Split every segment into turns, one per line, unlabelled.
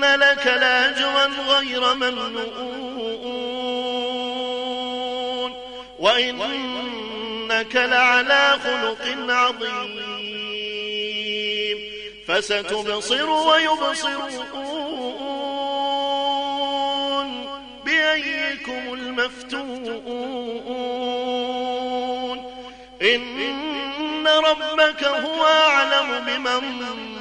لك لاجرا غير ممنون وإنك لعلى خلق عظيم فستبصر ويبصرون بأيكم المفتون إن ربك هو أعلم بمن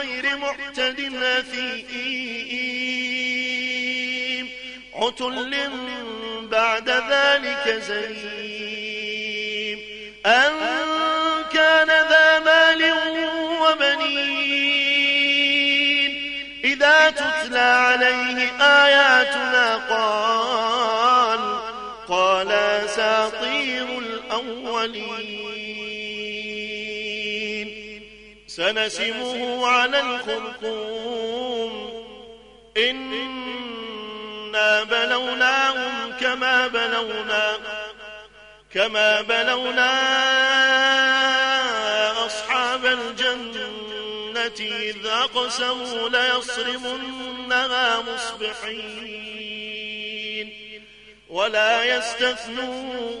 للخير معتد أثيم. عتل بعد ذلك زنيم. أن كان ذا مال وبنين. إذا تتلى عليه آياتنا قال قال أساطير الأولين. سنسمه على الخرطوم. إنا بلوناهم كما بلونا كما بلونا أصحاب الجنة إذ أقسموا ليصرمنها مصبحين. ولا يستثنون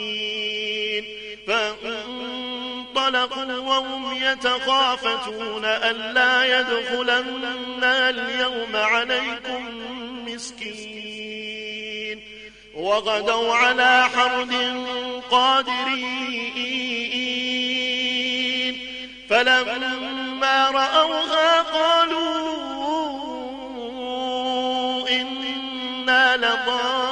فانطلقوا وهم يتخافتون ألا يدخلن اليوم عليكم مسكين. وغدوا على حرد قادرين. فلما رأوها قالوا إنا لضالون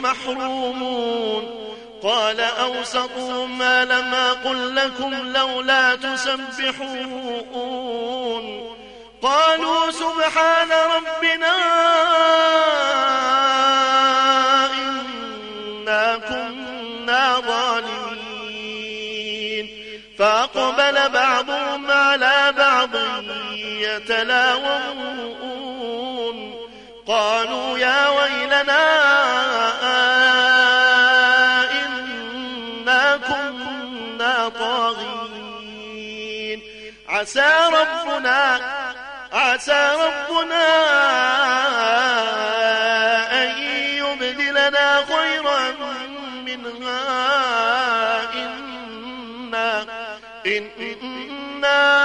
محرومون. قال أوسطهم ما لم أقل لكم لولا تسبحون. قالوا سبحان ربنا إنا كنا ظالمين. فأقبل بعضهم على بعض يتلاومون. قالوا يا ويلنا إنا كنا طاغين. عسى ربنا عسى ربنا أن يبدلنا خيرا منها. إنا إنا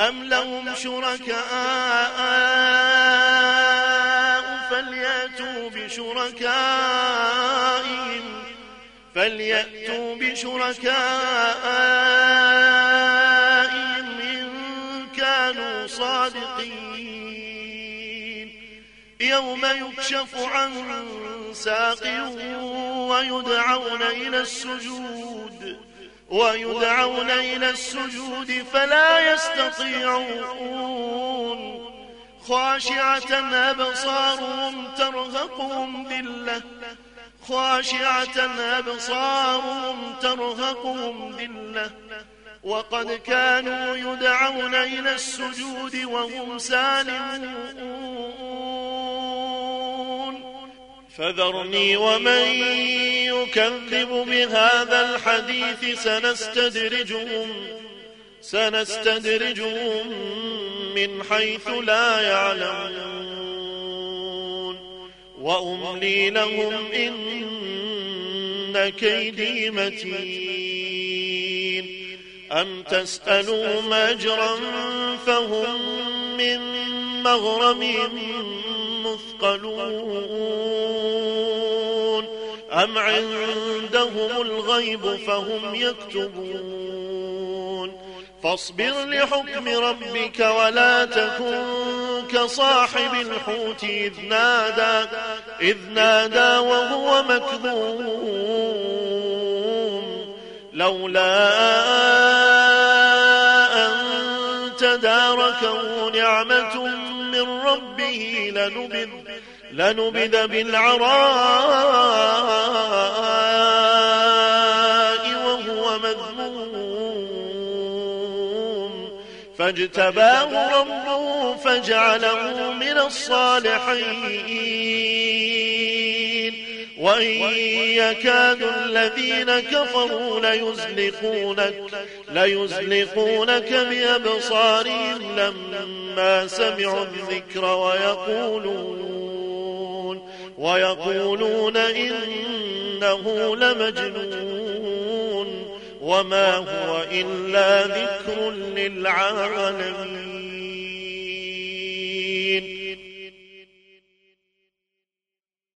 أم لهم شركاء فليأتوا بشركائهم فليأتوا بشركائهم إن كانوا صادقين. يوم يكشف عن ساق ويدعون إلى السجود ويدعون إلى السجود فلا يستطيعون. خاشعة أبصارهم ترهقهم ذلة. خاشعة أبصارهم ترهقهم ذلة. وقد كانوا يدعون إلى السجود وهم سالمون. فذرني ومن يكذب بهذا الحديث سنستدرجهم سنستدرجهم من حيث لا يعلمون. وأملي لهم إن كيدي متين. أم تسألوا أجرا فهم من مغرم مثقلون. أم عندهم الغيب فهم يكتبون. فاصبر لحكم ربك ولا تكن كصاحب الحوت إذ نادى إذ نادى وهو مكذوم لولا أن تداركه نعمة من ربه لنبذ لنبذ بالعراء وهو مذموم. فاجتباه ربه فجعله من الصالحين. وإن يكاد الذين كفروا ليزلقونك ليزلقونك بأبصارهم لما سمعوا الذكر ويقولون ويقولون إنه لمجنون وما هو إلا ذكر للعالمين.